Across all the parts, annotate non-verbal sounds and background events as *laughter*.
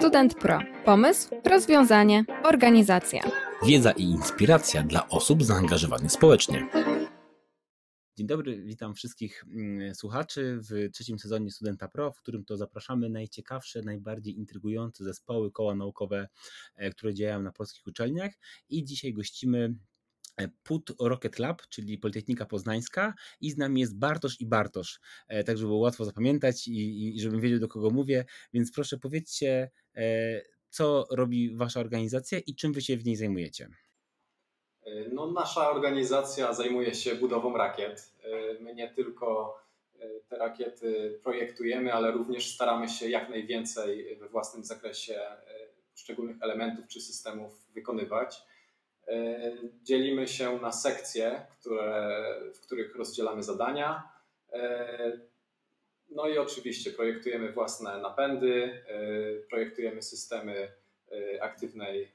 Student Pro. Pomysł, rozwiązanie, organizacja. Wiedza i inspiracja dla osób zaangażowanych społecznie. Dzień dobry, witam wszystkich mm, słuchaczy w trzecim sezonie Studenta Pro, w którym to zapraszamy najciekawsze, najbardziej intrygujące zespoły, koła naukowe, e, które działają na polskich uczelniach. I dzisiaj gościmy PUT Rocket Lab, czyli Politechnika Poznańska i z nami jest Bartosz i Bartosz, e, tak żeby było łatwo zapamiętać i, i żebym wiedział do kogo mówię, więc proszę powiedzcie, co robi wasza organizacja i czym wy się w niej zajmujecie? No, nasza organizacja zajmuje się budową rakiet. My nie tylko te rakiety projektujemy, ale również staramy się jak najwięcej we własnym zakresie poszczególnych elementów czy systemów wykonywać. Dzielimy się na sekcje, które, w których rozdzielamy zadania. No i oczywiście projektujemy własne napędy, projektujemy systemy aktywnej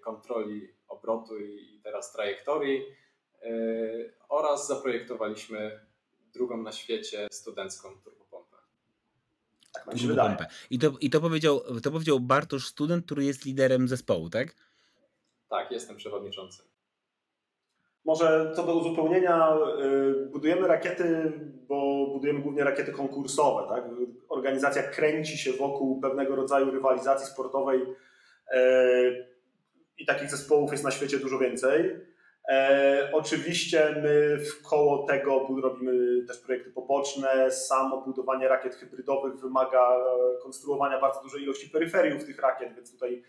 kontroli obrotu i teraz trajektorii oraz zaprojektowaliśmy drugą na świecie studencką turbopompę. Tak wydaje. I to, i to, powiedział, to powiedział Bartosz, student, który jest liderem zespołu, tak? Tak, jestem przewodniczącym. Może co do uzupełnienia, budujemy rakiety, bo budujemy głównie rakiety konkursowe. Tak? Organizacja kręci się wokół pewnego rodzaju rywalizacji sportowej i takich zespołów jest na świecie dużo więcej. E, oczywiście my w koło tego robimy też projekty poboczne. Samo budowanie rakiet hybrydowych wymaga konstruowania bardzo dużej ilości peryferiów tych rakiet, więc tutaj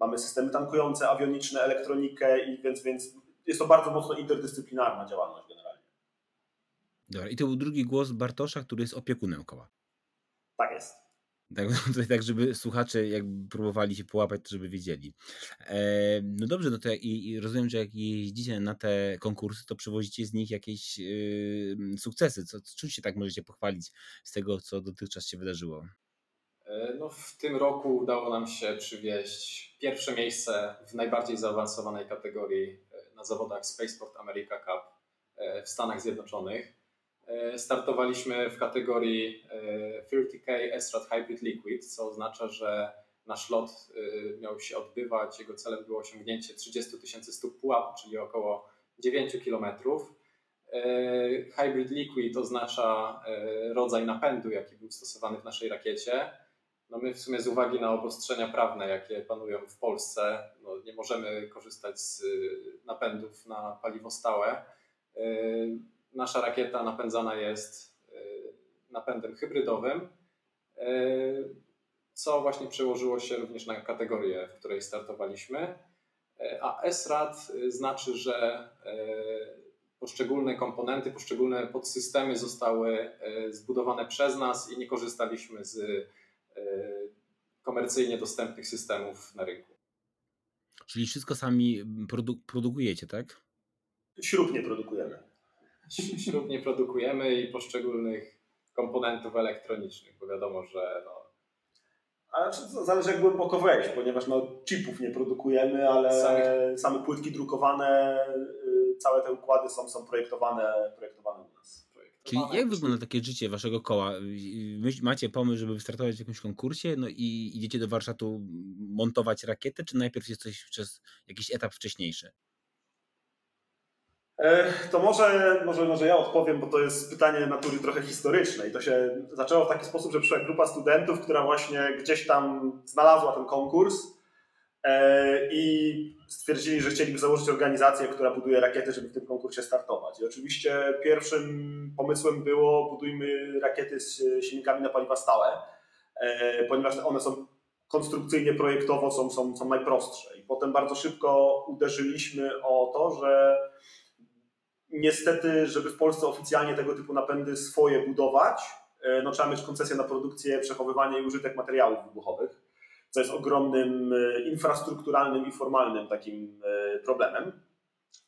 mamy systemy tankujące, awioniczne, elektronikę i więc, więc jest to bardzo mocno interdyscyplinarna działalność generalnie. Dobra, i to był drugi głos Bartosza, który jest opiekunem koła. Tak jest. Tak, *laughs* tutaj tak, żeby słuchacze jakby próbowali się połapać, żeby wiedzieli. E, no dobrze, no to i, i, rozumiem, że jak jeździcie na te konkursy, to przywozicie z nich jakieś y, sukcesy. Co, czym się tak możecie pochwalić z tego, co dotychczas się wydarzyło? E, no, w tym roku udało nam się przywieźć pierwsze miejsce w najbardziej zaawansowanej kategorii e, na zawodach Spaceport America Cup w Stanach Zjednoczonych. E, startowaliśmy w kategorii 30K e, Esrat Hybrid Liquid, co oznacza, że nasz lot e, miał się odbywać. Jego celem było osiągnięcie 30 tysięcy stóp pułapu, czyli około 9 kilometrów. Hybrid Liquid oznacza rodzaj napędu, jaki był stosowany w naszej rakiecie. No my w sumie z uwagi na obostrzenia prawne, jakie panują w Polsce, no nie możemy korzystać z napędów na paliwo stałe nasza rakieta napędzana jest e, napędem hybrydowym, co właśnie przełożyło się również na kategorię, w której startowaliśmy. A SRAD znaczy, że poszczególne komponenty, poszczególne podsystemy zostały zbudowane przez nas i nie korzystaliśmy z komercyjnie dostępnych systemów na rynku. Czyli wszystko sami produ produkujecie, tak? Śrub nie produkujemy śrub nie produkujemy i poszczególnych komponentów elektronicznych, bo wiadomo, że no, ale zależy jak głęboko wejść, ponieważ no, chipów nie produkujemy, ale same, same płytki drukowane, y, całe te układy są, są projektowane, projektowane u nas. Czyli jak wygląda takie życie waszego koła? Macie pomysł, żeby wystartować w jakimś konkursie no i idziecie do warsztatu montować rakietę, czy najpierw jest coś przez jakiś etap wcześniejszy? E, to może, może, może ja odpowiem, bo to jest pytanie natury trochę historycznej. To się zaczęło w taki sposób, że przyszła grupa studentów, która właśnie gdzieś tam znalazła ten konkurs i stwierdzili, że chcieliby założyć organizację, która buduje rakiety, żeby w tym konkursie startować. I oczywiście pierwszym pomysłem było budujmy rakiety z silnikami na paliwa stałe, e, ponieważ one są konstrukcyjnie, projektowo są, są, są najprostsze. I potem bardzo szybko uderzyliśmy o to, że Niestety, żeby w Polsce oficjalnie tego typu napędy swoje budować, e, no, trzeba mieć koncesję na produkcję, przechowywanie i użytek materiałów wybuchowych, co jest ogromnym e, infrastrukturalnym i formalnym takim e, problemem.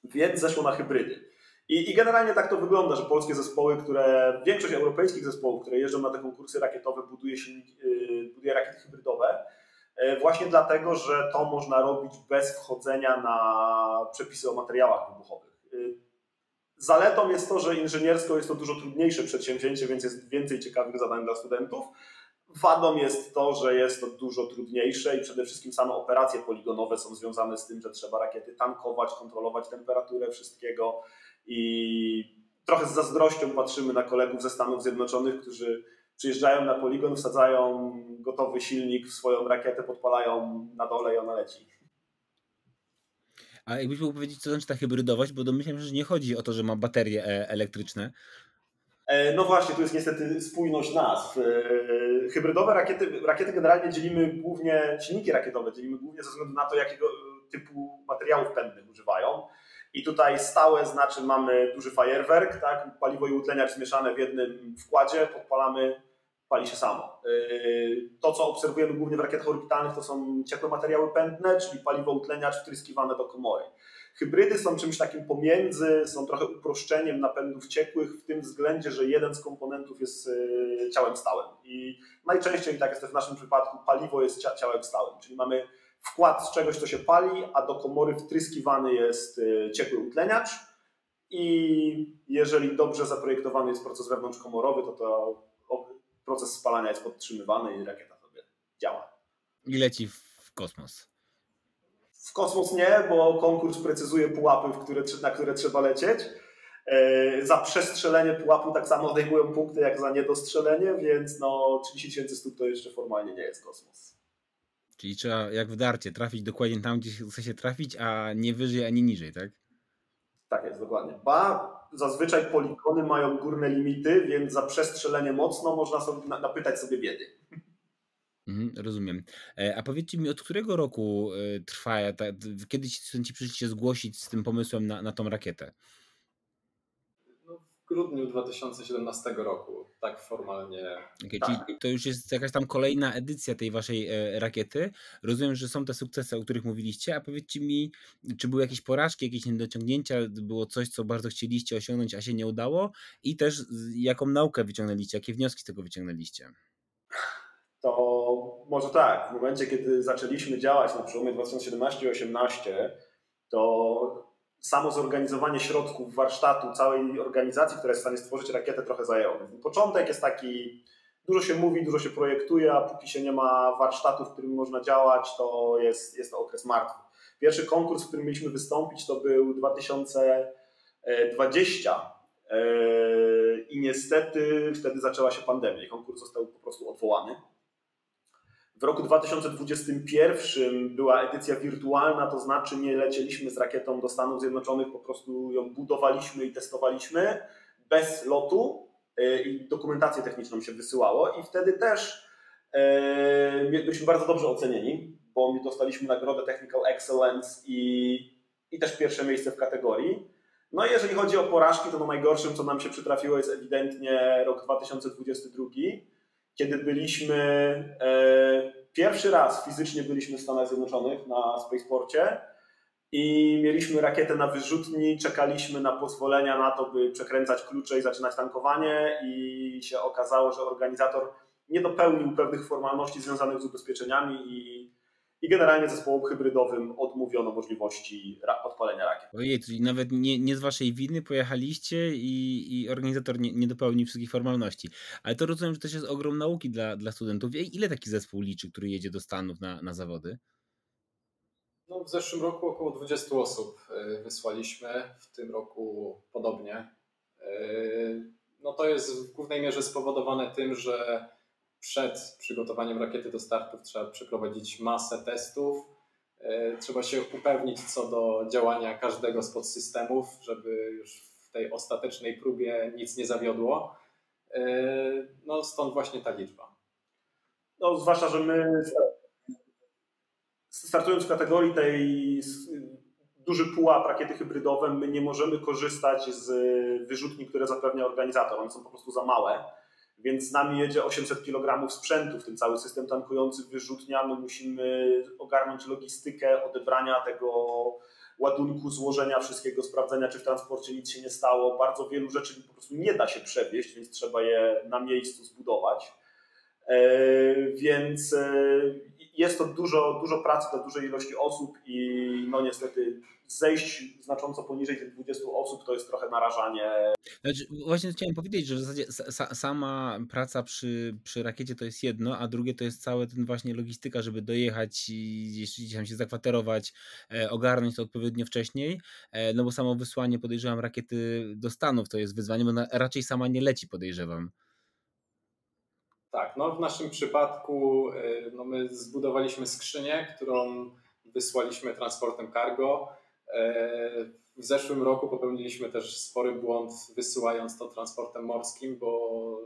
Więc zeszło na hybrydy. I, I, generalnie tak to wygląda, że polskie zespoły, które, większość europejskich zespołów, które jeżdżą na te konkursy rakietowe, buduje, silnik, buduje rakiety hybrydowe, właśnie dlatego, że to można robić bez wchodzenia na przepisy o materiałach wybuchowych. Zaletą jest to, że inżyniersko jest to dużo trudniejsze przedsięwzięcie, więc jest więcej ciekawych zadań dla studentów, Wadą jest to, że jest to dużo trudniejsze i przede wszystkim same operacje poligonowe są związane z tym, że trzeba rakiety tankować, kontrolować temperaturę wszystkiego i trochę z zazdrością patrzymy na kolegów ze Stanów Zjednoczonych, którzy przyjeżdżają na poligon, wsadzają gotowy silnik w swoją rakietę, podpalają na dole i ona leci. A jakbyś mógł powiedzieć, co znaczy ta hybrydowość, bo domyślam się, że nie chodzi o to, że ma baterie e, elektryczne. E, no właśnie, tu jest niestety spójność nazw. E, hybrydowe rakiety, rakiety generalnie dzielimy głównie, silniki rakietowe dzielimy głównie ze względu na to, jakiego typu materiałów pędnych używają. I tutaj stałe znaczy mamy duży fajerwerk, tak? paliwo i utleniacz zmieszane w jednym wkładzie, podpalamy, pali się samo. To, co obserwujemy głównie w rakietach orbitalnych, to są ciepłe materiały pędne, czyli paliwo utleniacz wtryskiwane do komory. Hybrydy są czymś takim pomiędzy, są trochę uproszczeniem napędów ciekłych w tym względzie, że jeden z komponentów jest yy, ciałem stałym. I najczęściej, tak jest w naszym przypadku, paliwo jest ciałem stałym, czyli mamy wkład z czegoś, co się pali, a do komory wtryskiwany jest y, ciepły utleniacz i jeżeli dobrze zaprojektowany jest proces wewnątrzkomorowy, to, to proces spalania jest podtrzymywany i rakieta sobie działa. I leci w kosmos. W kosmos nie, bo konkurs precyzuje pułapy, które, na które trzeba lecieć. E, za przestrzelenie pułapu tak samo odejmują punkty jak za niedostrzelenie, więc no 30 tysięcy stóp to jeszcze formalnie nie jest kosmos. Czyli trzeba jak w darcie trafić dokładnie tam, gdzie chce się trafić, a nie wyżej ani niżej, tak? Tak jest, dokładnie. Ba, zazwyczaj poligony mają górne limity, więc za przestrzelenie mocno można sobie napytać sobie biedy. Mhm, rozumiem. E, a powiedzcie mi, od którego roku e, trwa, ta, kiedy ci studenci przyszli się zgłosić z tym pomysłem na, na tą rakietę? grudniu 2017 roku, tak formalnie. Tak. Czyli to już jest jakaś tam kolejna edycja tej waszej e, rakiety. Rozumiem, że są te sukcesy, o których mówiliście, a powiedzcie mi, czy były jakieś porażki, jakieś niedociągnięcia, było coś, co bardzo chcieliście osiągnąć, a się nie udało i też jaką naukę wyciągnęliście, jakie wnioski z tego wyciągnęliście? Może tak, w momencie, kiedy zaczęliśmy działać na przełomie 2017 i 2018, to samo zorganizowanie środków warsztatu, całej organizacji, która jest w stanie stworzyć rakietę, trochę zajęło. Początek jest taki, dużo się mówi, dużo się projektuje, a póki się nie ma warsztatu, w którym można działać, to jest, jest to okres martwy. Pierwszy konkurs, w którym mieliśmy wystąpić, to był 2020 e, i niestety wtedy zaczęła się pandemia. Konkurs został po prostu odwołany. W roku 2021 była edycja wirtualna, to znaczy nie lecieliśmy z rakietą do Stanów Zjednoczonych, po prostu ją budowaliśmy i testowaliśmy bez lotu e, i dokumentację techniczną się wysyłało i wtedy też e, byliśmy bardzo dobrze ocenieni, bo my dostaliśmy nagrodę Technical Excellence i, i też pierwsze miejsce w kategorii. No i jeżeli chodzi o porażki, to no najgorszym, co nam się przytrafiło jest ewidentnie rok 2022, kiedy byliśmy e, pierwszy raz fizycznie byliśmy w Stanach Zjednoczonych na Spaceporcie i mieliśmy rakietę na wyrzutni, czekaliśmy na pozwolenia na to, by przekręcać klucze i zaczynać tankowanie i się okazało, że organizator nie dopełnił pewnych formalności związanych z ubezpieczeniami i i generalnie zespołom hybrydowym odmówiono możliwości odpalenia rakiet. Ojej, czyli nawet nie, nie z waszej winy pojechaliście i, i organizator nie, nie dopełnił wszystkich formalności. Ale to rozumiem, że też jest ogrom nauki dla, dla studentów. Ile taki zespół liczy, który jedzie do Stanów na, na zawody? No, w zeszłym roku około 20 osób y, wysłaliśmy, w tym roku podobnie. Y, no to jest w głównej mierze spowodowane tym, że przed przygotowaniem rakiety do startów trzeba przeprowadzić masę testów. E, trzeba się upewnić co do działania każdego z podsystemów, żeby już w tej ostatecznej próbie nic nie zawiodło. E, no stąd właśnie ta liczba. No, zwłaszcza, że my startując w kategorii tej duży pułap rakiety hybrydowe, my nie możemy korzystać z wyrzutni, które zapewnia organizator. One są po prostu za małe więc z nami jedzie 800 kg sprzętu, w tym cały system tankujący wyrzutnia. My musimy ogarnąć logistykę odebrania tego ładunku, złożenia wszystkiego, sprawdzenia, czy w transporcie nic się nie stało. Bardzo wielu rzeczy po prostu nie da się przewieźć, więc trzeba je na miejscu zbudować. E, więc e, jest to dużo, dużo pracy dla dużej ilości osób i no niestety zejść znacząco poniżej tych 20 osób to jest trochę narażanie. Znaczy, właśnie chciałem powiedzieć, że w zasadzie sama praca przy, przy rakiecie to jest jedno, a drugie to jest całe ten właśnie logistyka, żeby dojechać i gdzieś tam się zakwaterować, e, ogarnąć to odpowiednio wcześniej, e, no bo samo wysłanie podejrzewam rakiety do Stanów to jest wyzwanie, bo ona raczej sama nie leci podejrzewam. Tak, no w naszym przypadku e, no my zbudowaliśmy skrzynię, którą wysłaliśmy transportem cargo. E, w zeszłym roku popełniliśmy też spory błąd wysyłając to transportem morskim, bo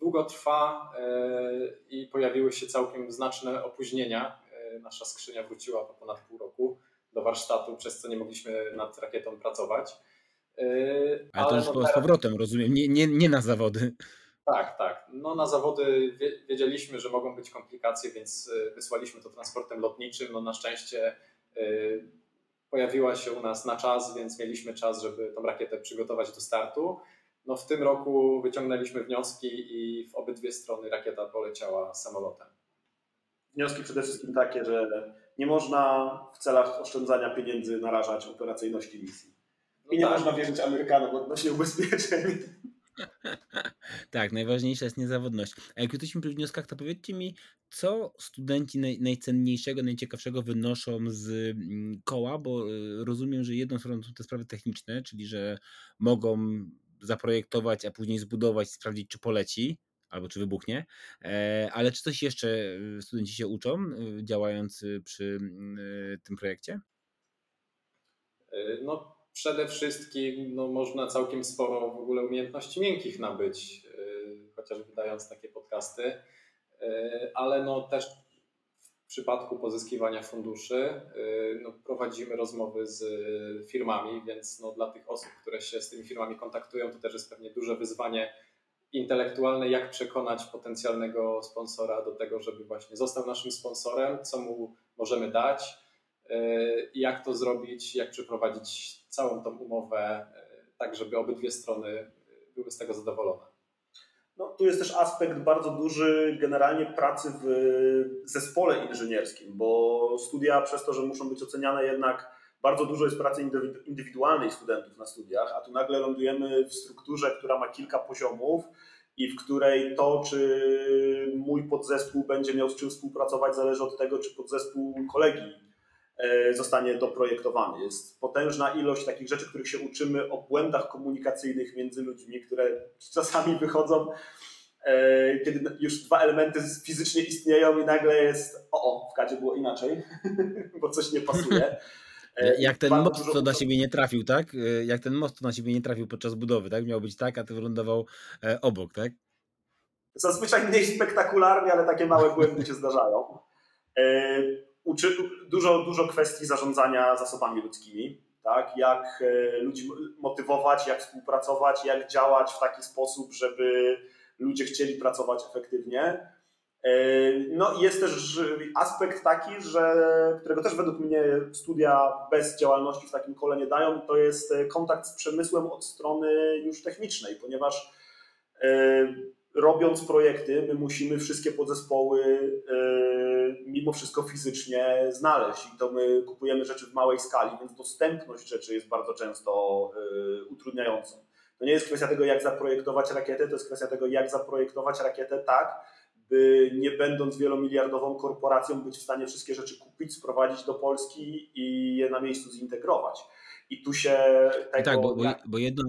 długo trwa e, i pojawiły się całkiem znaczne opóźnienia. Nasza skrzynia wróciła po ponad pół roku do warsztatu, przez co nie mogliśmy nad rakietą pracować. Ale, Ale to już no teraz... z powrotem, rozumiem, nie, nie, nie na zawody. Tak, tak. No na zawody wiedzieliśmy, że mogą być komplikacje, więc y, wysłaliśmy to transportem lotniczym. No na szczęście y, pojawiła się u nas na czas, więc mieliśmy czas, żeby tą rakietę przygotować do startu. No w tym roku wyciągnęliśmy wnioski i w obydwie strony rakieta poleciała samolotem. Wnioski przede wszystkim takie, że nie można w celach oszczędzania pieniędzy narażać operacyjności misji. I nie no tak. można wierzyć Amerykanom odnośnie ubezpieczeń. *laughs* tak, najważniejsza jest niezawodność. A jak jesteśmy przy wnioskach, to powiedzcie mi, co studenci naj, najcenniejszego, najciekawszego wynoszą z mm, koła, bo y, rozumiem, że jedną stroną są te sprawy techniczne, czyli że mogą zaprojektować, a później zbudować, sprawdzić, czy poleci, albo czy wybuchnie, e, ale czy coś jeszcze y, studenci się uczą, y, działając przy mm, tym projekcie? No, przede wszystkim no, można całkiem sporo w ogóle umiejętności miękkich nabyć, yy, chociażby dając takie podcasty, yy, ale no też w przypadku pozyskiwania funduszy yy, no, prowadzimy rozmowy z firmami, więc no, dla tych osób, które się z tymi firmami kontaktują, to też jest pewnie duże wyzwanie intelektualne, jak przekonać potencjalnego sponsora do tego, żeby właśnie został naszym sponsorem, co mu możemy dać, jak to zrobić, jak przeprowadzić całą tą umowę, e, tak żeby obydwie strony były z tego zadowolone. No, tu jest też aspekt bardzo duży generalnie pracy w zespole inżynierskim, bo studia przez to, że muszą być oceniane jednak bardzo dużo jest pracy indywidualnej studentów na studiach, a tu nagle lądujemy w strukturze, która ma kilka poziomów i w której to, czy mój podzespół będzie miał z czym współpracować, zależy od tego, czy podzespół kolegi zostanie doprojektowany. Jest potężna ilość takich rzeczy, których się uczymy o błędach komunikacyjnych między ludźmi, które czasami wychodzą, e, kiedy już dwa elementy fizycznie istnieją i nagle jest o, o w kadzie było inaczej, *laughs* bo coś nie pasuje. E, Jak ten most, co na siebie nie trafił, tak? Jak ten most, co na siebie nie trafił podczas budowy, tak? Miał być tak, a ty wylądował obok, tak? Zazwyczaj mniej spektakularnie, ale takie małe błędy się zdarzają uczy, dużo, dużo kwestii zarządzania zasobami ludzkimi, tak? jak e, ludzi motywować, jak współpracować, jak działać w taki sposób, żeby ludzie chcieli pracować efektywnie. E, no i jest też aspekt taki, że, którego też według mnie studia bez działalności w takim kole nie dają, to jest kontakt z przemysłem od strony już technicznej, ponieważ e, robiąc projekty, my musimy wszystkie podzespoły yy, mimo wszystko fizycznie znaleźć i to my kupujemy rzeczy w małej skali, więc dostępność rzeczy jest bardzo często yy, utrudniającą. To nie jest kwestia tego, jak zaprojektować rakietę, to jest kwestia tego, jak zaprojektować rakietę tak, by nie będąc wielomiliardową korporacją być w stanie wszystkie rzeczy kupić, sprowadzić do Polski i je na miejscu zintegrować. I tu się tego... Tak, bo, bo, bo jedną,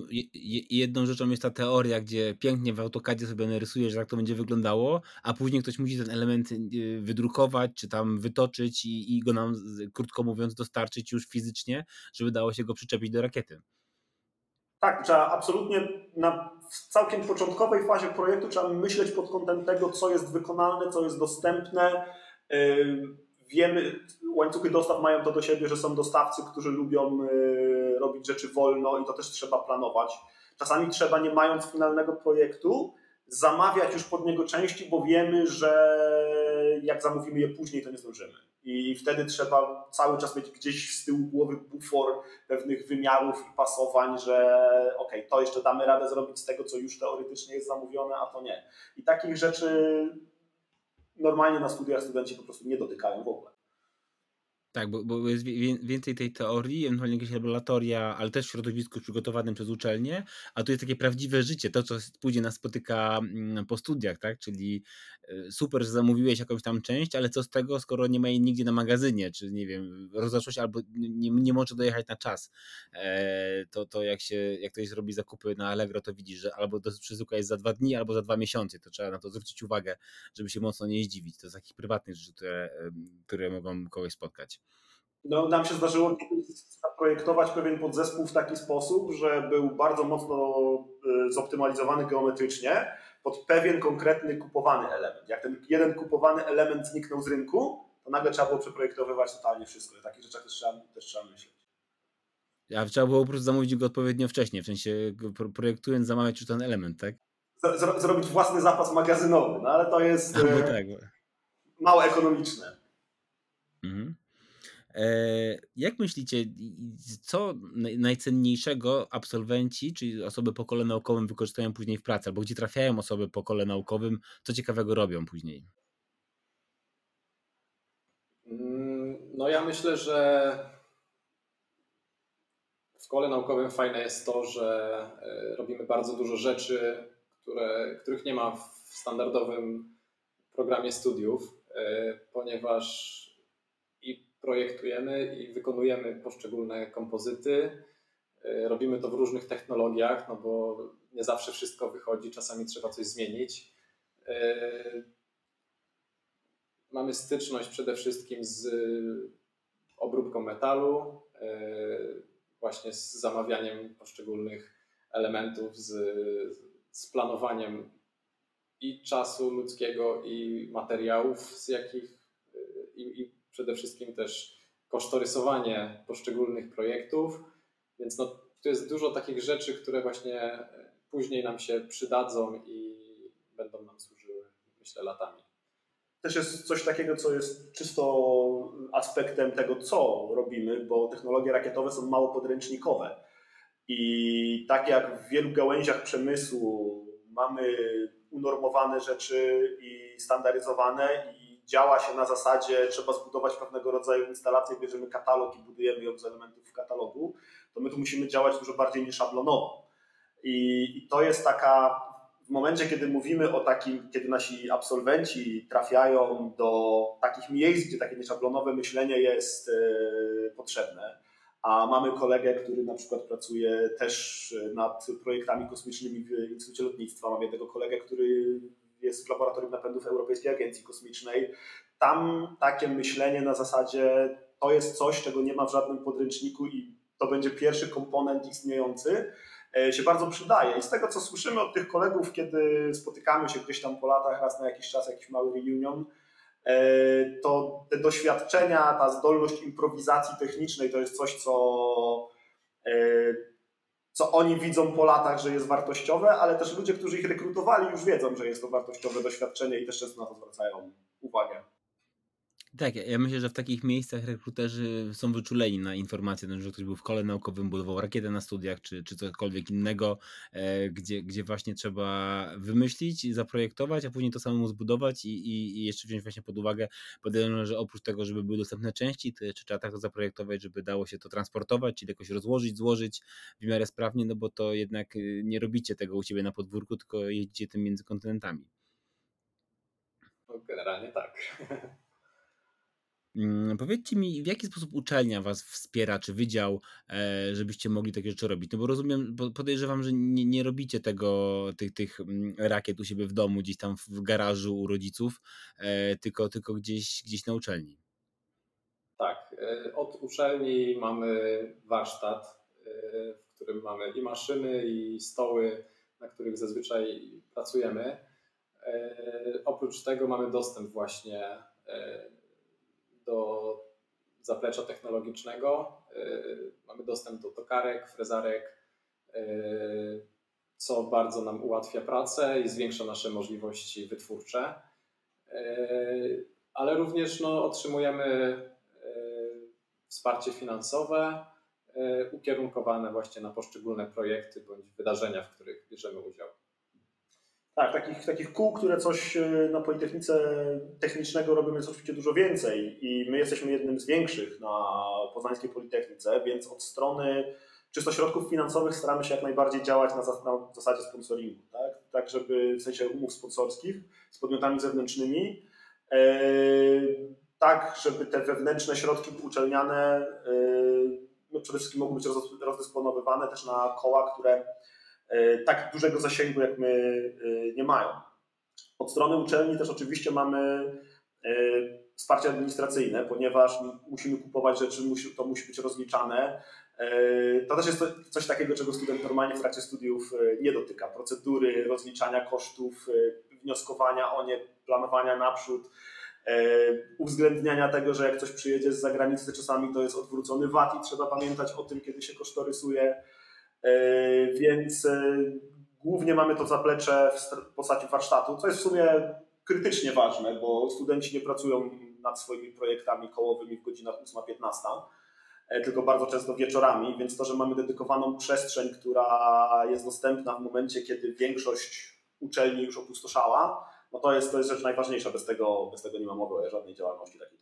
jedną rzeczą jest ta teoria, gdzie pięknie w AutoCADzie sobie narysujesz, jak to będzie wyglądało, a później ktoś musi ten element y, wydrukować, czy tam wytoczyć i, i go nam, krótko mówiąc, dostarczyć już fizycznie, żeby dało się go przyczepić do rakiety. Tak, trzeba absolutnie na całkiem początkowej fazie projektu trzeba myśleć pod kątem tego, co jest wykonalne, co jest dostępne. Wiemy, łańcuchy dostaw mają to do siebie, że są dostawcy, którzy lubią y, robić rzeczy wolno i to też trzeba planować. Czasami trzeba, nie mając finalnego projektu, zamawiać już pod niego części, bo wiemy, że jak zamówimy je później, to nie zdążymy. I wtedy trzeba cały czas mieć gdzieś z tyłu głowy bufor pewnych wymiarów i pasowań, że ok, to jeszcze damy radę zrobić z tego, co już teoretycznie jest zamówione, a to nie. I takich rzeczy normalnie na studiach studenci po prostu nie dotykają w ogóle. Tak, bo, bo jest więcej tej teorii, ewentualnie jakieś laboratoria, ale też w środowisku przygotowanym przez uczelnię, a tu jest takie prawdziwe życie, to co później nas spotyka mm, po studiach, tak? Czyli e, super, że zamówiłeś jakąś tam część, ale co z tego, skoro nie ma jej nigdzie na magazynie, czy nie wiem, rozeszło się albo nie, nie może dojechać na czas. E, to, to jak się, jak ktoś zrobi zakupy na Allegro, to widzisz, że albo do przesyłka jest za dwa dni, albo za dwa miesiące, to trzeba na to zwrócić uwagę, żeby się mocno nie zdziwić. To jest takich prywatnych rzeczy, które, które mogą kogoś spotkać. No, nam się zdarzyło zaprojektować pewien podzespół w taki sposób, że był bardzo mocno y, zoptymalizowany geometrycznie pod pewien konkretny kupowany element. Jak ten jeden kupowany element zniknął z rynku, to nagle trzeba było przeprojektowywać totalnie wszystko. O takich rzeczach też trzeba, też trzeba myśleć. A trzeba było po prostu zamówić go odpowiednio wcześniej, w sensie projektując zamawiać już ten element, tak? zrobić własny zapas magazynowy, no ale to jest no, tak. mało ekonomiczne. Mhm. E, jak myślicie, co najcenniejszego absolwenci, czyli osoby po kole naukowym wykorzystają później w pracy, albo gdzie trafiają osoby po kole naukowym, co ciekawego robią później? Mm, no ja myślę, że w kole naukowym fajne jest to, że e, robimy bardzo dużo rzeczy, które, których nie ma w standardowym programie studiów, e, ponieważ projektujemy i wykonujemy poszczególne kompozyty. E, robimy to w różnych technologiach, no bo nie zawsze wszystko wychodzi, czasami trzeba coś zmienić. E, mamy styczność przede wszystkim z obróbką metalu, e, właśnie z zamawianiem poszczególnych elementów, z, z planowaniem i czasu ludzkiego, i materiałów, z jakich i, i przede wszystkim też kosztorysowanie poszczególnych projektów, więc no, tu jest dużo takich rzeczy, które właśnie e, później nam się przydadzą i będą nam służyły, myślę, latami. Też jest coś takiego, co jest czysto aspektem tego, co robimy, bo technologie rakietowe są mało podręcznikowe. I tak jak w wielu gałęziach przemysłu mamy unormowane rzeczy i standaryzowane i działa się na zasadzie, trzeba zbudować pewnego rodzaju instalację, bierzemy katalog i budujemy ją z elementów w katalogu, to my tu musimy działać dużo bardziej nieszablonowo. I, I to jest taka, w momencie, kiedy mówimy o takim, kiedy nasi absolwenci trafiają do takich miejsc, gdzie takie nieszablonowe myślenie jest e, potrzebne, a mamy kolegę, który na przykład pracuje też nad projektami kosmicznymi w Instytucie Lotnictwa, mamy jednego kolegę, który jest w Laboratorium Napędów Europejskiej Agencji Kosmicznej. Tam takie myślenie na zasadzie to jest coś, czego nie ma w żadnym podręczniku i to będzie pierwszy komponent istniejący, e, się bardzo przydaje. I z tego, co słyszymy od tych kolegów, kiedy spotykamy się gdzieś tam po latach, raz na jakiś czas, jakiś mały reunion, e, to te doświadczenia, ta zdolność improwizacji technicznej to jest coś, co e, co oni widzą po latach, że jest wartościowe, ale też ludzie, którzy ich rekrutowali, już wiedzą, że jest to wartościowe doświadczenie i też często na to zwracają uwagę. Tak, ja myślę, że w takich miejscach rekruterzy są wyczuleni na informacje, że ktoś był w kole naukowym, budował rakietę na studiach, czy, czy cokolwiek innego, e, gdzie, gdzie właśnie trzeba wymyślić, zaprojektować, a później to samemu zbudować i, i, i jeszcze wziąć właśnie pod uwagę, podejrzewam, że oprócz tego, żeby były dostępne części, to jeszcze trzeba tak to zaprojektować, żeby dało się to transportować, czyli jakoś rozłożyć, złożyć w miarę sprawnie, no bo to jednak y, nie robicie tego u siebie na podwórku, tylko jeździcie tym między kontynentami. No, generalnie tak. *laughs* Mm, powiedzcie mi, w jaki sposób uczelnia Was wspiera, czy wydział, e, żebyście mogli takie rzeczy robić? No bo rozumiem, podejrzewam, że nie, nie robicie tego, tych, tych mm, rakiet u siebie w domu, gdzieś tam w garażu u rodziców, e, tylko, tylko gdzieś, gdzieś na uczelni. Tak, e, od uczelni mamy warsztat, w którym mamy i maszyny, i stoły, na których zazwyczaj pracujemy. Oprócz tego mamy dostęp właśnie do zaplecza technologicznego. Y, mamy dostęp do tokarek, frezarek, y, co bardzo nam ułatwia pracę i zwiększa nasze możliwości wytwórcze. Y, ale również no, otrzymujemy wsparcie finansowe ukierunkowane właśnie na poszczególne projekty bądź wydarzenia, w których bierzemy udział. Tak, takich, takich kół, które coś e, na Politechnice Technicznego robimy jest oczywiście dużo więcej i my jesteśmy jednym z większych na Poznańskiej Politechnice, więc od strony czysto środków finansowych staramy się jak najbardziej działać na, na zasadzie sponsoringu, tak? tak żeby w sensie umów sponsorskich z podmiotami zewnętrznymi, e, tak żeby te wewnętrzne środki uczelniane e, no przede wszystkim mogły być rozdysponowywane też na koła, które tak dużego zasięgu jak my e, nie mają. Od strony uczelni też oczywiście mamy e, wsparcie administracyjne, ponieważ musimy kupować rzeczy, to musi być rozliczane. To też jest coś takiego, czego student normalnie w trakcie studiów nie dotyka. Procedury rozliczania kosztów, wnioskowania o nie, planowania naprzód, uwzględniania tego, że jak coś przyjedzie z zagranicy, czasami to jest odwrócony VAT i trzeba pamiętać o tym, kiedy się kosztorysuje E, więc e, głównie mamy to zaplecze w postaci warsztatu, co jest w sumie krytycznie ważne, bo studenci nie pracują nad swoimi projektami kołowymi w godzinach 8-15, e, tylko bardzo często wieczorami, więc to, że mamy dedykowaną przestrzeń, która jest dostępna w momencie, kiedy większość uczelni już opustoszała, no to jest, to jest rzecz najważniejsza. Bez tego, bez tego nie ma mowy o żadnej działalności takiej.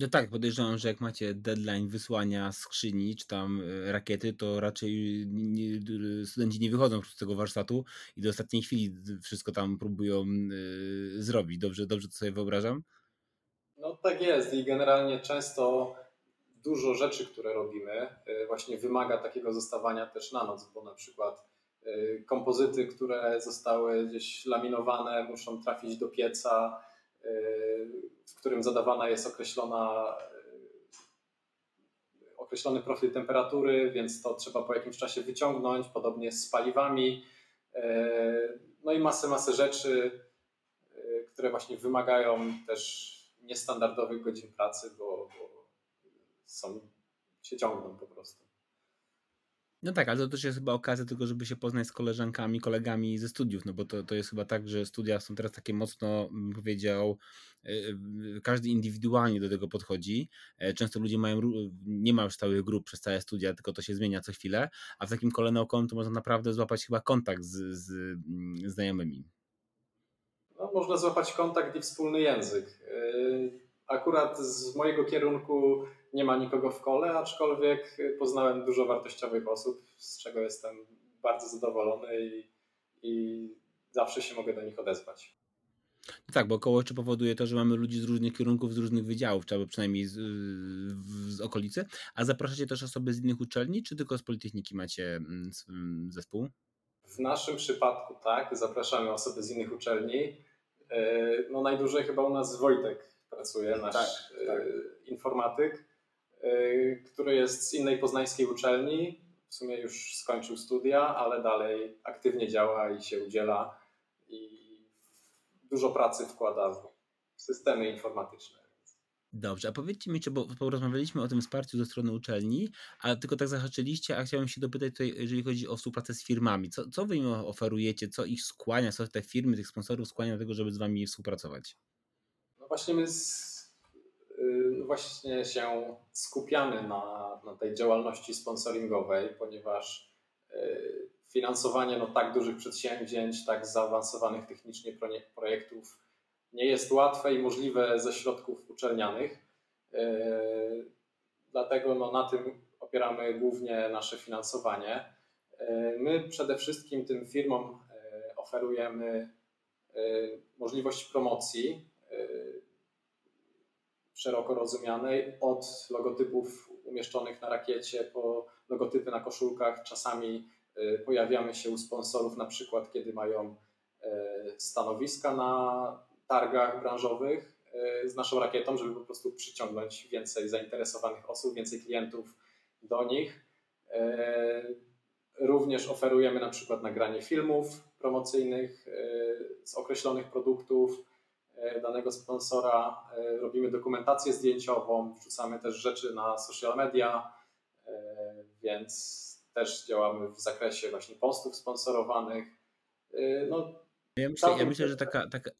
No tak, podejrzewam, że jak macie deadline wysłania skrzyni czy tam e, rakiety, to raczej nie, studenci nie wychodzą z tego warsztatu i do ostatniej chwili wszystko tam próbują y, zrobić. Dobrze, dobrze to sobie wyobrażam? No tak jest i generalnie często dużo rzeczy, które robimy, y, właśnie wymaga takiego zostawania też na noc, bo na przykład kompozyty, które zostały gdzieś laminowane, muszą trafić do pieca w którym zadawana jest określona, e, określony profil temperatury, więc to trzeba po jakimś czasie wyciągnąć, podobnie z paliwami. E, no i masę, masę rzeczy, e, które właśnie wymagają też niestandardowych godzin pracy, bo, bo są, się ciągną po prostu. No tak, ale to też jest chyba okazja tylko, żeby się poznać z koleżankami, kolegami ze studiów, no bo to, to jest chyba tak, że studia są teraz takie mocno, bym powiedział, e, każdy indywidualnie do tego podchodzi. E, często ludzie mają, nie ma już stałych grup przez całe studia, tylko to się zmienia co chwilę, a w takim kole naukowym to można naprawdę złapać chyba kontakt z, z mm, znajomymi. No, można złapać kontakt i wspólny język. E, akurat z mojego kierunku nie ma nikogo w kole, aczkolwiek poznałem dużo wartościowych osób, z czego jestem bardzo zadowolony i, i zawsze się mogę do nich odezwać. No tak, bo koło jeszcze powoduje to, że mamy ludzi z różnych kierunków, z różnych wydziałów, czy przynajmniej z, z okolicy. A zapraszacie też osoby z innych uczelni, czy tylko z Politechniki macie mm, mm, zespół? W naszym przypadku tak, zapraszamy osoby z innych uczelni. E, no najdłużej chyba u nas Wojtek pracuje, nasz tak, tak. E, informatyk. Y, który jest z innej poznańskiej uczelni. W sumie już skończył studia, ale dalej aktywnie działa i się udziela i dużo pracy wkłada w systemy informatyczne. Dobrze, a powiedzcie mi, czy bo porozmawialiśmy o tym wsparciu ze strony uczelni, a tylko tak zahaczyliście, a chciałem się dopytać tutaj, jeżeli chodzi o współpracę z firmami. Co, co wy im oferujecie, co ich skłania, co te firmy, tych sponsorów skłania do tego, żeby z wami współpracować? No właśnie my z właśnie się skupiamy na, na tej działalności sponsoringowej, ponieważ y, finansowanie no, tak dużych przedsięwzięć, tak zaawansowanych technicznie projektów nie jest łatwe i możliwe ze środków uczelnianych. Y, dlatego no, na tym opieramy głównie nasze finansowanie. My przede wszystkim tym firmom oferujemy możliwość promocji szeroko rozumianej, od logotypów umieszczonych na rakiecie po logotypy na koszulkach. Czasami y, pojawiamy się u sponsorów, na przykład kiedy mają y, stanowiska na targach branżowych y, z naszą rakietą, żeby po prostu przyciągnąć więcej zainteresowanych osób, więcej klientów do nich. Również oferujemy na przykład nagranie filmów promocyjnych z określonych produktów, E, danego sponsora, e, robimy dokumentację zdjęciową, wrzucamy też rzeczy na social media, e, więc też działamy w zakresie właśnie postów sponsorowanych. No, ja myślę, ja myślę, że taka, taka,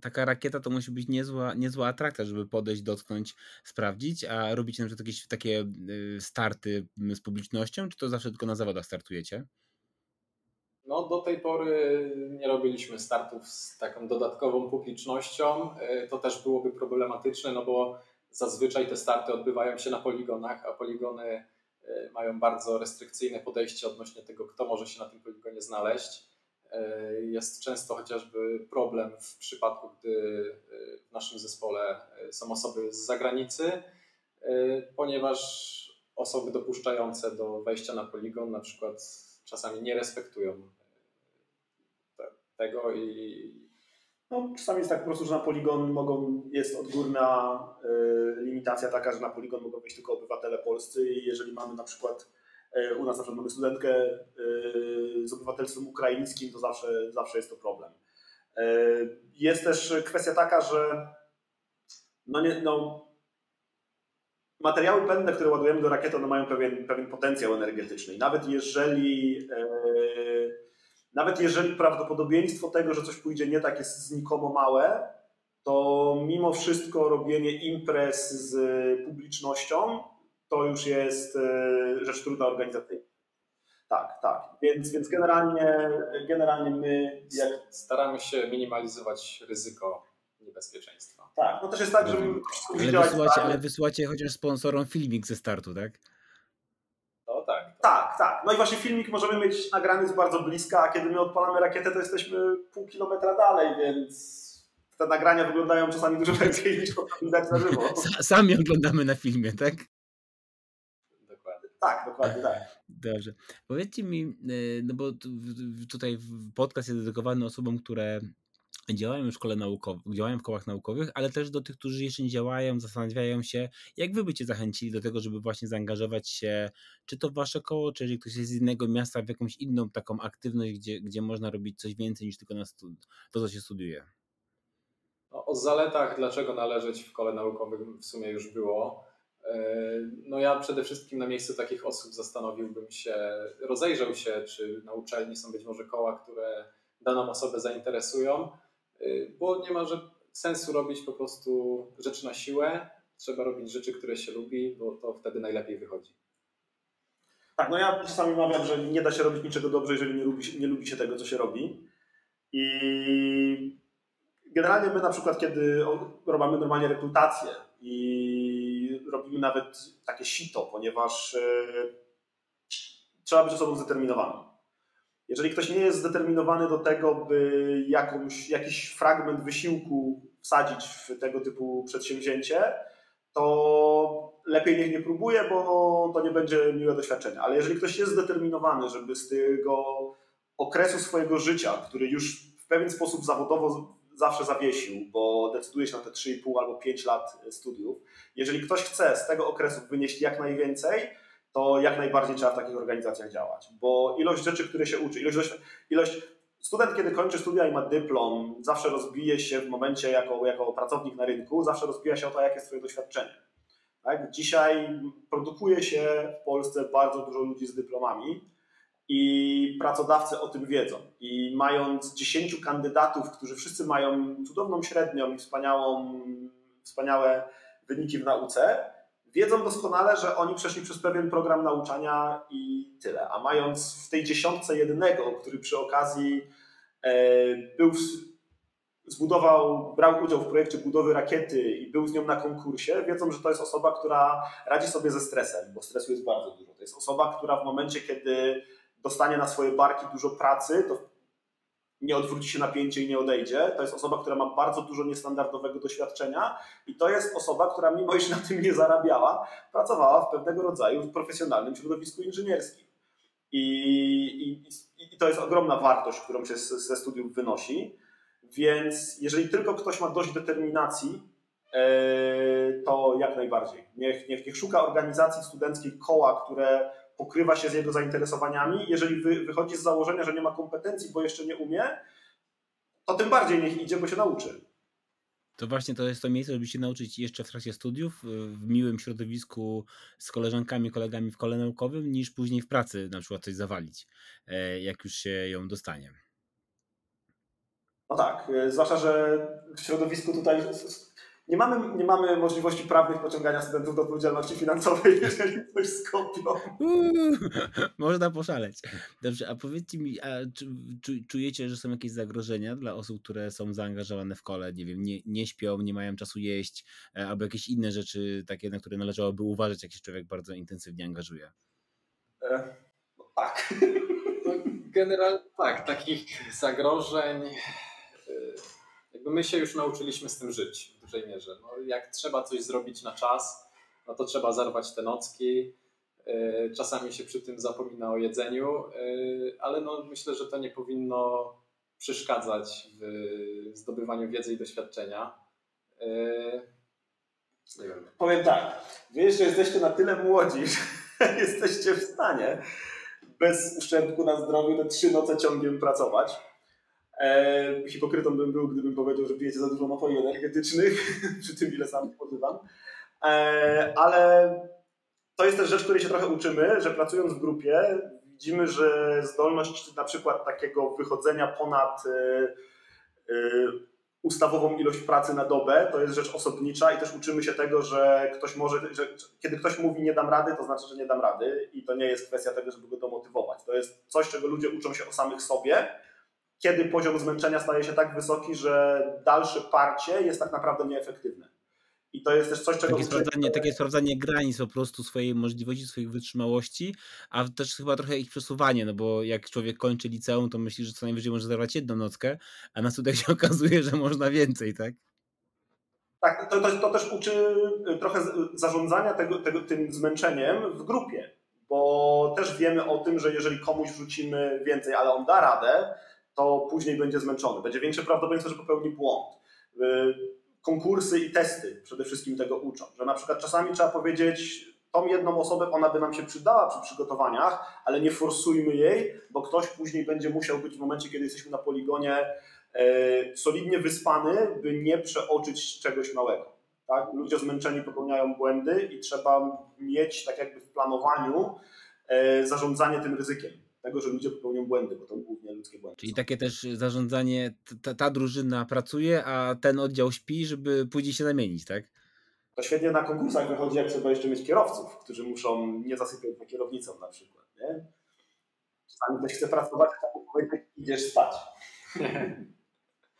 taka rakieta to musi być niezła, niezła atrakcja, żeby podejść, dotknąć, sprawdzić, a robicie na przykład jakieś takie y, starty z publicznością, czy to zawsze tylko na zawodach startujecie? No, do tej pory nie robiliśmy startów z taką dodatkową publicznością. To też byłoby problematyczne, no bo zazwyczaj te starty odbywają się na poligonach, a poligony mają bardzo restrykcyjne podejście odnośnie tego, kto może się na tym poligonie znaleźć. Jest często chociażby problem w przypadku, gdy w naszym zespole są osoby z zagranicy, ponieważ osoby dopuszczające do wejścia na poligon na przykład czasami nie respektują tego i no, czasami jest tak po prostu, że na poligon mogą, jest odgórna y, limitacja taka, że na poligon mogą wejść tylko obywatele polscy i jeżeli mamy na przykład y, u nas na przykład mamy studentkę y, z obywatelstwem ukraińskim, to zawsze, zawsze jest to problem. Jest też kwestia taka, że no nie, no, materiały pędne, które ładujemy do rakiety, one mają pewien, pewien potencjał energetyczny. Nawet jeżeli, e, nawet jeżeli prawdopodobieństwo tego, że coś pójdzie nie tak, jest znikomo małe, to mimo wszystko robienie imprez z publicznością to już jest e, rzecz trudna organizacyjnie. Tak, tak. Więc, więc generalnie, generalnie my. Jak... Staramy się minimalizować ryzyko niebezpieczeństwa. Tak, no też jest tak, że ale wysyłacie, ale wysyłacie chociaż sponsorom filmik ze startu, tak? No tak, tak. Tak, tak. No i właśnie filmik możemy mieć nagrany z bardzo bliska, a kiedy my odpalamy rakietę, to jesteśmy pół kilometra dalej, więc te nagrania wyglądają czasami dużo lepiej niż widać na żywo. *laughs* Sami oglądamy na filmie, tak? Dokładnie. Tak, dokładnie tak. Dobrze. Powiedzcie mi, y, no bo tutaj podcast jest dedykowany osobom, które działają w szkole naukowej, działają w kołach naukowych, ale też do tych, którzy jeszcze nie działają, zastanawiają się, jak wy bycie zachęcili do tego, żeby właśnie zaangażować się, czy to w wasze koło, czy jeżeli ktoś jest z innego miasta, w jakąś inną taką aktywność, gdzie, gdzie można robić coś więcej niż tylko na to, co się studiuje. No, o zaletach, dlaczego należeć w kole naukowym w sumie już było. E, no ja przede wszystkim na miejscu takich osób zastanowiłbym się, rozejrzał się, czy na uczelni są być może koła, które daną osobę zainteresują, bo nie ma sensu robić po prostu rzeczy na siłę. Trzeba robić rzeczy, które się lubi, bo to wtedy najlepiej wychodzi. Tak, no ja czasami mawiam, że nie da się robić niczego dobrze, jeżeli nie lubi, nie lubi się tego, co się robi. I generalnie my na przykład, kiedy robimy normalnie rekrutację i robimy nawet takie sito, ponieważ yy, trzeba być osobą zdeterminowaną. Jeżeli ktoś nie jest zdeterminowany do tego, by jakąś, jakiś fragment wysiłku wsadzić w tego typu przedsięwzięcie, to lepiej niech nie próbuje, bo to nie będzie miłe doświadczenie. Ale jeżeli ktoś jest zdeterminowany, żeby z tego okresu swojego życia, który już w pewien sposób zawodowo zawsze zawiesił, bo decyduje się na te 3,5 albo 5 lat studiów, jeżeli ktoś chce z tego okresu wynieść jak najwięcej, to jak najbardziej trzeba w takich organizacjach działać, bo ilość rzeczy, które się uczy, ilość, ilość student, kiedy kończy studia i ma dyplom, zawsze rozbije się w momencie jako, jako pracownik na rynku, zawsze rozbija się o to, jakie jest twoje doświadczenie. Tak? Dzisiaj produkuje się w Polsce bardzo dużo ludzi z dyplomami i pracodawcy o tym wiedzą. I mając 10 kandydatów, którzy wszyscy mają cudowną średnią i wspaniałą, wspaniałe wyniki w nauce, wiedzą doskonale, że oni przeszli przez pewien program nauczania i tyle. A mając w tej dziesiątce jednego, który przy okazji e, był, zbudował, brał udział w projekcie budowy rakiety i był z nią na konkursie, wiedzą, że to jest osoba, która radzi sobie ze stresem, bo stresu jest bardzo dużo. To jest osoba, która w momencie, kiedy dostanie na swoje barki dużo pracy, to nie odwróci się napięcie i nie odejdzie. To jest osoba, która ma bardzo dużo niestandardowego doświadczenia i to jest osoba, która mimo iż na tym nie zarabiała, pracowała w pewnego rodzaju profesjonalnym środowisku inżynierskim. I, i, i to jest ogromna wartość, którą się ze studiów wynosi. Więc jeżeli tylko ktoś ma dość determinacji, e, to jak najbardziej. Niech, niech, niech szuka organizacji studenckiej, koła, które pokrywa się z jego zainteresowaniami. Jeżeli wy, wychodzi z założenia, że nie ma kompetencji, bo jeszcze nie umie, to tym bardziej niech idzie, bo się nauczy. To właśnie to jest to miejsce, żeby się nauczyć jeszcze w trakcie studiów, w miłym środowisku z koleżankami, kolegami w kole naukowym, niż później w pracy na przykład coś zawalić, e, jak już się ją dostanie. No tak, e, zwłaszcza, że w środowisku tutaj nie mamy, nie mamy możliwości prawnych pociągania studentów do odpowiedzialności finansowej, *laughs* jeżeli coś skopią. Uuu, *laughs* można poszaleć. Dobrze, a powiedzcie mi, a czujecie, że są jakieś zagrożenia dla osób, które są zaangażowane w kole? Nie wiem, nie, nie śpią, nie mają czasu jeść, e, albo jakieś inne rzeczy takie, na które należałoby uważać, jak się człowiek bardzo intensywnie angażuje? E, no tak. *laughs* No, generalnie tak, takich zagrożeń jakby my się już nauczyliśmy z tym żyć dużej. No, jak trzeba coś zrobić na czas, no to trzeba zarwać te nocki. E, czasami się przy tym zapomina o jedzeniu, e, ale no myślę, że to nie powinno przeszkadzać w zdobywaniu wiedzy i doświadczenia. E, nie wiem. Powiem tak, wiesz, że jesteście na tyle młodzi, *laughs* że jesteście w stanie bez uszczerbku na zdrowiu te trzy noce ciągiem pracować E, hipokrytą bym był, gdybym powiedział, że pijecie za dużo napoi energetycznych, *laughs* przy tym ile sam spożywam. E, ale to jest też rzecz, której się trochę uczymy, że pracując w grupie widzimy, że zdolność na przykład takiego wychodzenia ponad e, e, ustawową ilość pracy na dobę to jest rzecz osobnicza i też uczymy się tego, że ktoś może, że kiedy ktoś mówi nie dam rady, to znaczy, że nie dam rady i to nie jest kwestia tego, żeby go domotywować. To jest coś, czego ludzie uczą się o samych sobie kiedy poziom zmęczenia staje się tak wysoki, że dalsze parcie jest tak naprawdę nieefektywne. I to jest też coś, czego... Takie sprawdzanie, takie sprawdzanie granic po prostu swojej możliwości, swoich wytrzymałości, a też chyba trochę ich przesuwanie, no bo jak człowiek kończy liceum, to myśli, że co najwyżej może zerwać jedną nockę, a na studiach się *laughs* okazuje, że można więcej, tak? Tak, to, to, to też uczy trochę zarządzania tego, tego, tym zmęczeniem w grupie, bo też wiemy o tym, że jeżeli komuś wrzucimy więcej, ale on da radę, to później będzie zmęczony. Będzie większe prawdopodobieństwo, że popełni błąd. Y, konkursy i testy przede wszystkim tego uczą, że na przykład czasami trzeba powiedzieć, tą jedną osobę ona by nam się przydała przy przygotowaniach, ale nie forsujmy jej, bo ktoś później będzie musiał być w momencie, kiedy jesteśmy na poligonie e, solidnie wyspany, by nie przeoczyć czegoś małego. Tak? Ludzie zmęczeni popełniają błędy i trzeba mieć tak jakby w planowaniu e, zarządzanie tym ryzykiem tego, że ludzie popełnią błędy, bo to głównie ludzkie błędy. Czyli takie też zarządzanie, ta, ta drużyna pracuje, a ten oddział śpi, żeby później się zamienić, tak? To świetnie na konkursach wychodzi, jak trzeba jeszcze mieć kierowców, którzy muszą nie zasypiać za kierownicą na przykład. Nie? Czasami ktoś chce pracować, a powiedzieć, idziesz spać. *laughs*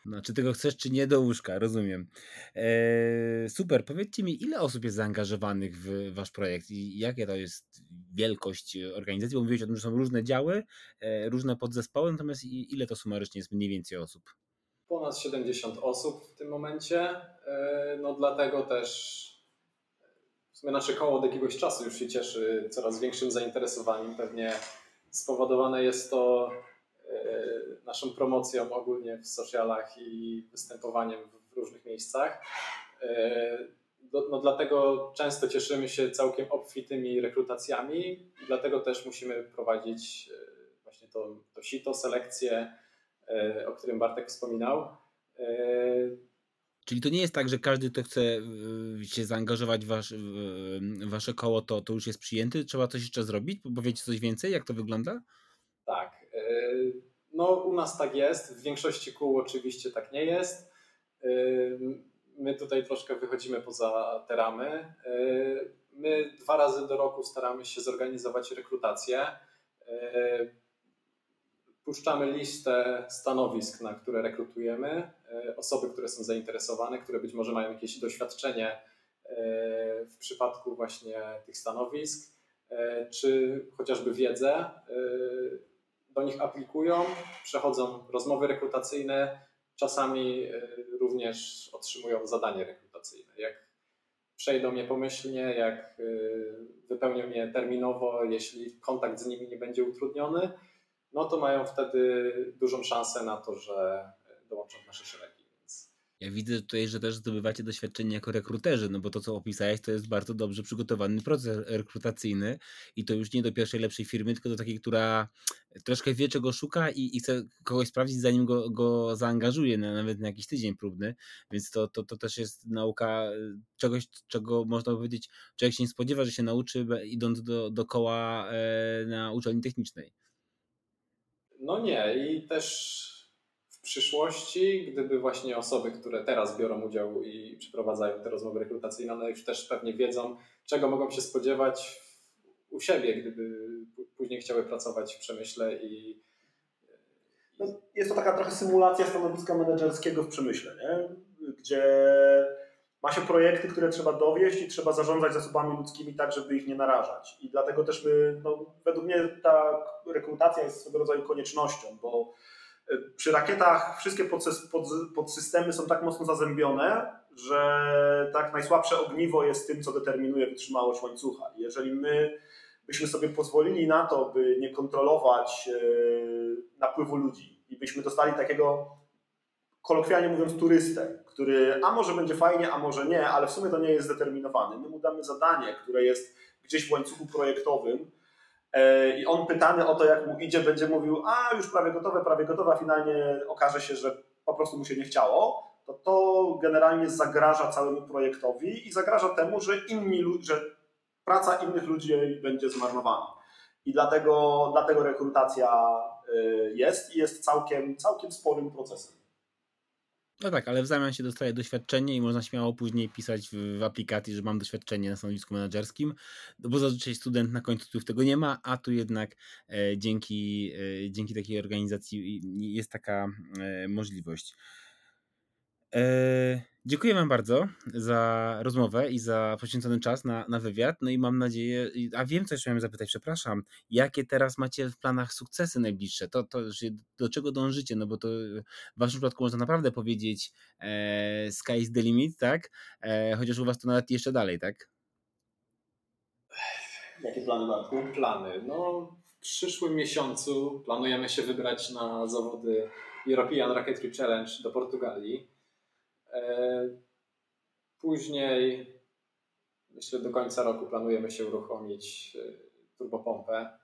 No, czy tego chcesz, czy nie do łóżka, rozumiem. Eee, super, powiedzcie mi, ile osób jest zaangażowanych w wasz projekt i jakie to jest wielkość organizacji? Bo mówiłeś o tym, że są różne działy, e, różne podzespoły, natomiast ile to sumarycznie jest mniej więcej osób? Ponad 70 osób w tym momencie, e, no dlatego też w sumie nasze koło od jakiegoś czasu już się cieszy coraz większym zainteresowaniem. Pewnie spowodowane jest to naszą promocją ogólnie w socialach i występowaniem w różnych miejscach. E, no, dlatego często cieszymy się całkiem obfitymi rekrutacjami i dlatego też musimy prowadzić e, właśnie to, to sito, selekcję, o którym Bartek wspominał. Czyli to nie jest tak, że każdy, kto chce się zaangażować w, wasz, w wasze koło, to, to już jest przyjęty? Trzeba coś jeszcze zrobić? Powiecie coś więcej? Jak to wygląda? Tak. No, u nas tak jest. W większości kół oczywiście tak nie jest. My tutaj troszkę wychodzimy poza te ramy. My dwa razy do roku staramy się zorganizować rekrutację. Puszczamy listę stanowisk, na które rekrutujemy. Osoby, które są zainteresowane, które być może mają jakieś doświadczenie w przypadku właśnie tych stanowisk, czy chociażby wiedzę do nich aplikują, przechodzą rozmowy rekrutacyjne, czasami e, również otrzymują zadanie rekrutacyjne. Jak przejdą je pomyślnie, jak e, wypełnią je terminowo, jeśli kontakt z nimi nie będzie utrudniony, no to mają wtedy dużą szansę na to, że dołączą w nasze szeregi. Ja widzę tutaj, że też zdobywacie doświadczenie jako rekruterzy, no bo to, co opisałeś, to jest bardzo dobrze przygotowany proces rekrutacyjny i to już nie do pierwszej lepszej firmy, tylko do takiej, która troszkę wie, czego szuka i, i chce kogoś sprawdzić, zanim go, go zaangażuje, na, nawet na jakiś tydzień próbny, więc to, to, to też jest nauka e, czegoś, czego można powiedzieć, człowiek się nie spodziewa, że się nauczy, idąc do, do koła e, na uczelni technicznej. No nie i też przyszłości, gdyby właśnie osoby, które teraz biorą udział i przeprowadzają te rozmowy rekrutacyjne, one już też pewnie wiedzą, czego mogą się spodziewać u siebie, gdyby później chciały pracować w przemyśle i no, jest to taka trochę symulacja stanowiska menedżerskiego w przemyśle, nie? gdzie ma się projekty, które trzeba dowieść i trzeba zarządzać zasobami ludzkimi tak, żeby ich nie narażać. I dlatego też my, no, według mnie ta rekrutacja jest swego rodzaju koniecznością, bo przy rakietach wszystkie podsystemy są tak mocno zazębione, że tak najsłabsze ogniwo jest tym, co determinuje wytrzymałość łańcucha. Jeżeli my byśmy sobie pozwolili na to, by nie kontrolować e, napływu ludzi i byśmy dostali takiego, kolokwialnie mówiąc, turystę, który a może będzie fajnie, a może nie, ale w sumie to nie jest zdeterminowany. My mu damy zadanie, które jest gdzieś w łańcuchu projektowym i on pytany o to, jak mu idzie, będzie mówił, a już prawie gotowe, prawie gotowe, a finalnie okaże się, że po prostu mu się nie chciało, to to generalnie zagraża całemu projektowi i zagraża temu, że inni że praca innych ludzi będzie zmarnowana. I dlatego, dlatego rekrutacja y, jest i jest całkiem, całkiem sporym procesem. No tak, ale w zamian się dostaje doświadczenie i można śmiało później pisać w, w aplikacji, że mam doświadczenie na stanowisku menedżerskim, no bo zazwyczaj student na końcu tego nie ma, a tu jednak e, dzięki, e, dzięki takiej organizacji jest taka e, możliwość. E, dziękuję Wam bardzo za rozmowę i za poświęcony czas na, na wywiad. No i mam nadzieję, a wiem, co jeszcze miałem zapytać, przepraszam, jakie teraz macie w planach sukcesy najbliższe? To, to do czego dążycie? No bo to w Waszym przypadku można naprawdę powiedzieć e, sky is the limit, tak? E, chociaż u Was to nawet jeszcze dalej, tak? Jakie plany, Marku? Plany. No, w przyszłym miesiącu planujemy się wybrać na zawody European Rocketry Challenge do Portugalii. E, później, myślę, do końca roku planujemy się uruchomić e, turbopompę.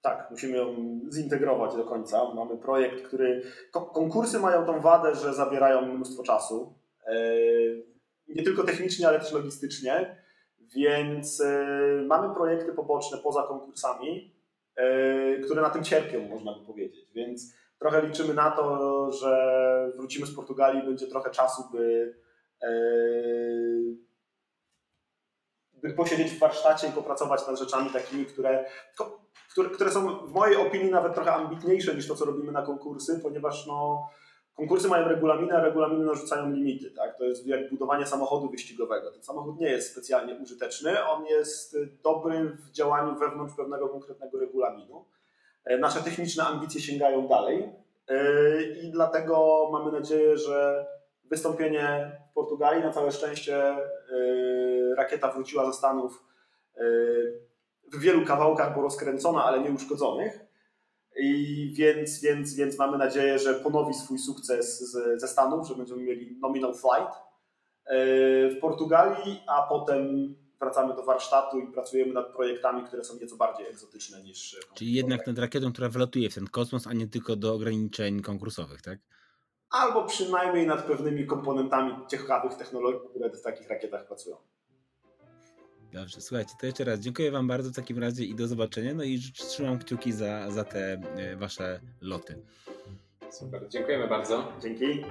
Tak, musimy ją zintegrować do końca. Mamy projekt, który. Konkursy mają tą wadę, że zabierają mnóstwo czasu. E, nie tylko technicznie, ale też logistycznie. Więc mamy projekty poboczne poza konkursami, które na tym cierpią, można by powiedzieć. Więc trochę liczymy na to, że wrócimy z Portugalii, będzie trochę czasu, by, e, by posiedzieć w warsztacie i popracować nad rzeczami takimi, które, które, które są w mojej opinii nawet trochę ambitniejsze niż to, co robimy na konkursy, ponieważ no, konkursy mają regulaminy, a regulaminy narzucają limity. Tak? To jest jak budowanie samochodu wyścigowego. Ten samochód nie jest specjalnie użyteczny, on jest dobry w działaniu wewnątrz pewnego konkretnego regulaminu. E, nasze techniczne ambicje sięgają dalej e, i dlatego mamy nadzieję, że wystąpienie w Portugalii, na całe szczęście e, rakieta wróciła ze Stanów w wielu kawałkach, bo rozkręcona, ale nie uszkodzonych. I więc, więc, więc mamy nadzieję, że ponowi swój sukces z, ze Stanów, że będziemy mieli nominal flight w Portugalii, a potem wracamy do warsztatu i pracujemy nad projektami, które są nieco bardziej egzotyczne niż. Czyli jednak nad rakietą, która wylatuje w ten kosmos, a nie tylko do ograniczeń konkursowych, tak? Albo przynajmniej nad pewnymi komponentami ciekawych technologii, które w takich rakietach pracują. Dobrze, słuchajcie, to jeszcze raz dziękuję Wam bardzo w takim razie i do zobaczenia. No i trzymam kciuki za, za te e, Wasze loty. Super, dziękujemy bardzo. Dzięki.